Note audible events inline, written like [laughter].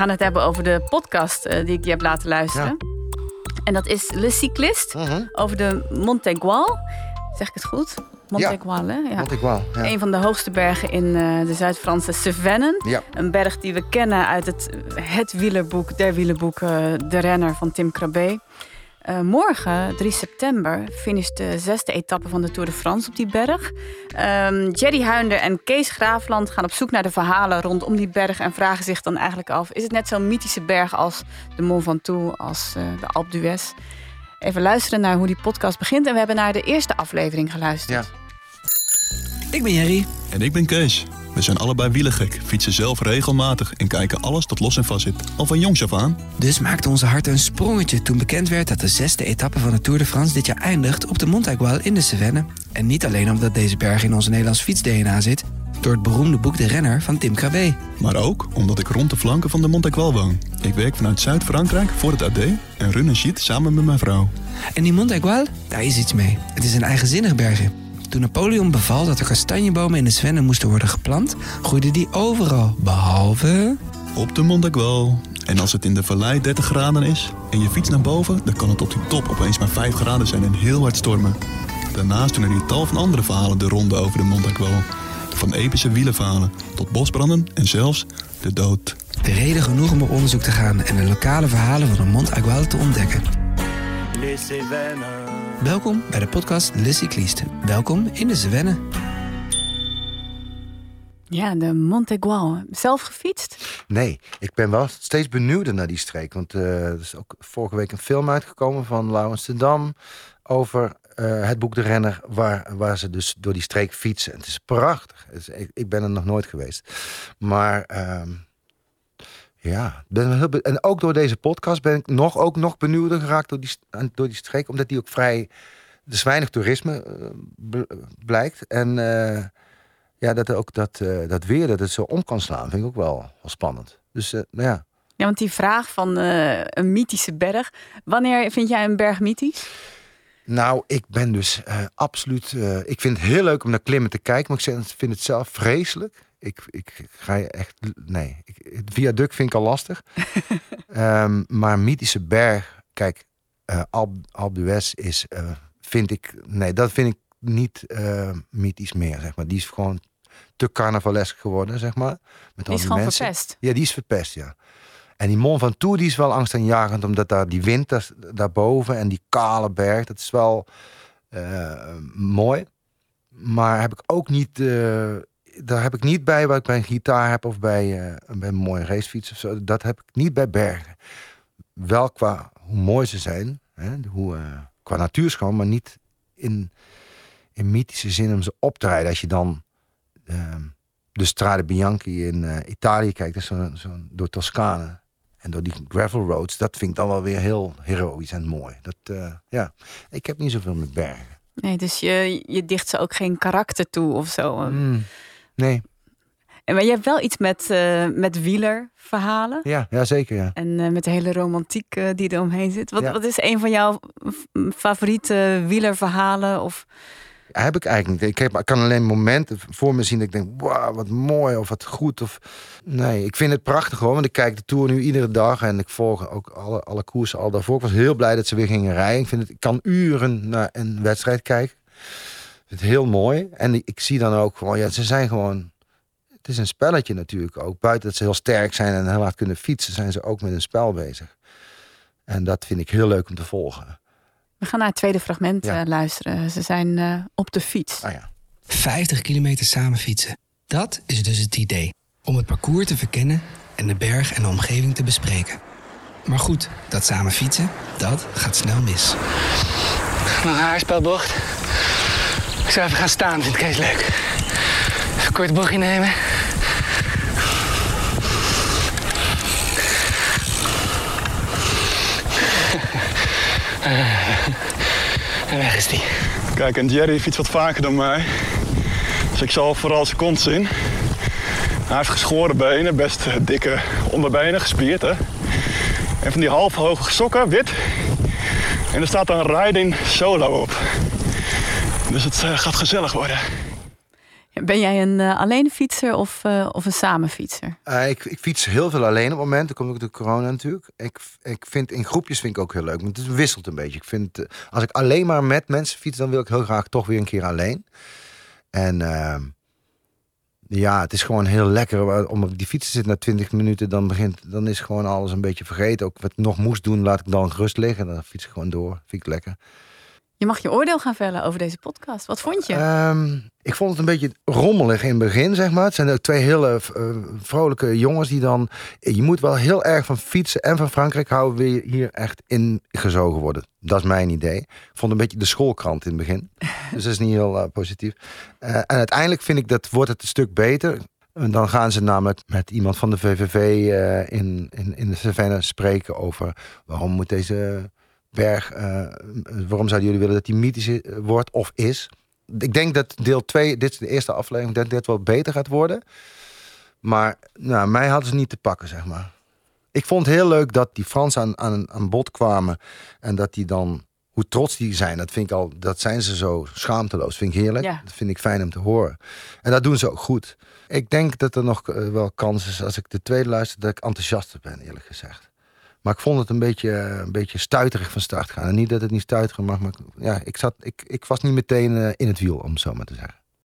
gaan het hebben over de podcast eh, die ik je heb laten luisteren. En dat is Le Cycliste Mhm. over de Montegual. Zeg ik het goed? Montegual, hè? Ja. Montegual, ja. Een van de hoogste bergen in eh, de Zuid-Franse Cevennen. Ja. Een berg die we kennen uit het, het wielerboek, der wielerboeken, De Renner van Tim Krabbe. Eh, morgen, 3 september, finisht de zesde etappe van de Tour de France op die berg. Ehm, Jerry Huinder en Kees Graafland gaan op zoek naar de verhalen rondom die berg en vragen zich dan eigenlijk af: is het net zo'n mythische berg als de Mont Ventoux, als eh, de Alpe d'Huez? Even luisteren naar hoe die podcast begint en we hebben naar de eerste aflevering geluisterd. Ja. Ik ben Jerry. En ik ben Kees. We zijn allebei wielergek, fietsen zelf regelmatig en kijken alles dat los en vast zit. Al van jongs af aan. Dus maakte onze hart een sprongetje toen bekend werd dat de zesde etappe van de Tour de France dit jaar eindigt op de Montagual in de Cevennes. En niet alleen omdat deze berg in onze Nederlands fiets-DNA zit, door het beroemde boek De Renner van Tim Krabbe. Maar ook omdat ik rond de flanken van de Montegual woon. Ik werk vanuit Zuid-Frankrijk voor het AD en run een sheet samen met mijn vrouw. En die Montagual, daar is iets mee. Het is een eigenzinnig bergje. Toen Napoleon beval dat er kastanjebomen in de Cevennes moesten worden geplant, groeiden die overal, behalve... Op de Montegual. En als het in de vallei 30 graden is en je fietst naar boven, dan kan het op die top opeens maar 5 graden zijn en heel hard stormen. Daarnaast doen er hier tal van andere verhalen de ronde over de Montegual. Van epische wielenverhalen tot bosbranden en zelfs de dood. De reden genoeg om op onderzoek te gaan en de lokale verhalen van de Montagual te ontdekken. Welkom bij de podcast Le Cycliste. Welkom in de Cevennes. Ja, de Montegual. Zelf gefietst? Nee, ik ben wel steeds benieuwd naar die streek. Want eh, er is ook vorige week een film uitgekomen van Laurens de Dam over eh, het boek De Renner, waar, waar ze dus door die streek fietsen. En het is prachtig. Het is- ik, ik ben er nog nooit geweest. Maar ehm, ja, en ook door deze podcast ben ik nog, ook nog benieuwder geraakt door die, door die streek. Omdat die ook vrij, er is weinig toerisme eh, bl- blijkt. En eh, ja, dat ook dat, eh, dat weer, dat het zo om kan slaan, vind ik ook wel, wel spannend. Dus eh, nou ja, Ja, want die vraag van eh, een mythische berg. Wanneer vind jij een berg mythisch? Nou, ik ben dus eh, absoluut. eh, ik vind het heel leuk om naar klimmen te kijken, maar ik vind het zelf vreselijk. Ik, ik ga je echt. Nee, ik, het viaduct vind ik al lastig. [laughs] Ehm, maar mythische berg, kijk, eh Alp, d'Huez is, eh, vind ik. Nee, dat vind ik niet eh, mythisch meer, zeg maar. Die is gewoon te carnavalesk geworden, zeg maar. Met Die al is die gewoon mensen. verpest. Ja, die is verpest, ja. En die Mont Ventoux die is wel angstaanjagend, omdat daar die wind daar, daarboven en die kale berg, dat is wel mooi. Maar heb ik ook niet, daar heb ik niet bij wat ik bij een gitaar heb of bij, eh, bij een mooie racefiets of zo. Dat heb ik niet bij bergen. Wel qua hoe mooi ze zijn, hè, hoe, eh, qua natuurschoon, maar niet in, in mythische zin om ze op te rijden. Als je dan ehm, de Strade Bianchi in eh, Italië kijkt, dus zo, zo door Toscane en door die gravel roads, dat vind ik dan wel weer heel heroïs en mooi. Dat, ja, ik heb niet zoveel met bergen. Nee, dus je, je dicht ze ook geen karakter toe of zo. Mm, nee, En Maar je hebt wel iets met, eh met wielerverhalen. ja, ja zeker ja. En eh, met de hele romantiek eh, die er omheen zit. Wat, Ja. wat is een van jouw favoriete wielerverhalen? Of, Heb ik eigenlijk niet. Ik, heb, ik kan alleen momenten voor me zien dat ik denk, wauw, wat mooi of wat goed. Of... Nee, ik vind het prachtig hoor, want ik kijk de Tour nu iedere dag en ik volg ook alle, alle koersen al daarvoor. Ik was heel blij dat ze weer gingen rijden. Ik, vind het, ik kan uren naar een wedstrijd kijken. Ik vind het heel mooi. En ik zie dan ook gewoon, ja, ze zijn gewoon... Het is een spelletje natuurlijk ook. Buiten dat ze heel sterk zijn en heel hard kunnen fietsen, zijn ze ook met een spel bezig. En dat vind ik heel leuk om te volgen. we gaan naar het tweede fragment Ja. eh, luisteren. Ze zijn eh, op de fiets. Ah ja. 50 kilometer samen fietsen. Dat is dus het idee. Om het parcours te verkennen en de berg en de omgeving te bespreken. Maar goed, dat samen fietsen, dat gaat snel mis. Mijn haarspelbocht. Ik zou even gaan staan, vind ik Kees leuk. Even een kort bochtje nemen. [laughs] En weg is die. Kijk, en Jerry fietst wat vaker dan mij. Dus ik zal vooral zijn kont zien. Hij heeft geschoren benen, best eh, dikke onderbenen, gespierd hè. En van die half hoge sokken, wit. En er staat dan Riding Solo op. Dus het eh, gaat gezellig worden. Ben jij een uh, alleen fietser of, uh, of een samenfietser? Uh, ik, ik, fiets heel veel alleen op het moment. Dat komt ook de corona natuurlijk. Ik, ik vind in groepjes vind ik ook heel leuk. Maar het wisselt een beetje. Ik vind, als ik alleen maar met mensen fiets, dan wil ik heel graag toch weer een keer alleen. En ehm, ja, het is gewoon heel lekker. Om op die fiets te zitten na 20 minuten, dan, begint, dan is gewoon alles een beetje vergeten. Ook wat ik nog moest doen, laat ik dan rust liggen. Dan fiets ik gewoon door. Vind ik lekker. Je mag je oordeel gaan vellen over deze podcast. Wat vond je? Ehm, ik vond het een beetje rommelig in het begin, zeg maar. Het zijn ook twee hele uh, vrolijke jongens die dan... Je moet wel heel erg van fietsen en van Frankrijk houden... wil je hier echt ingezogen worden. Dat is mijn idee. Ik vond een beetje de schoolkrant in het begin. [laughs] dus dat is niet heel uh, positief. Uh, en uiteindelijk vind ik dat wordt het een stuk beter. En dan gaan ze namelijk met iemand van de VVV in, in, in de Cevennes spreken over... waarom moet deze berg, uh, waarom zouden jullie willen dat die mythisch wordt of is? Ik denk dat deel 2, dit is de eerste aflevering, dat dit wel beter gaat worden. Maar nou, mij hadden ze niet te pakken, zeg maar. Ik vond het heel leuk dat die Fransen aan, aan, aan bod kwamen. En dat die dan, hoe trots die zijn, dat vind ik al, dat zijn ze zo schaamteloos. Vind ik heerlijk. Ja. Dat vind ik fijn om te horen. En dat doen ze ook goed. Ik denk dat er nog uh, wel kans is, als ik de tweede luister, dat ik enthousiaster ben, eerlijk gezegd. Maar ik vond het een beetje, een beetje stuiterig van start gaan. En niet dat het niet stuiterig mag, maar ja, ik, zat, ik, ik was niet meteen in het wiel, om het zo maar te zeggen.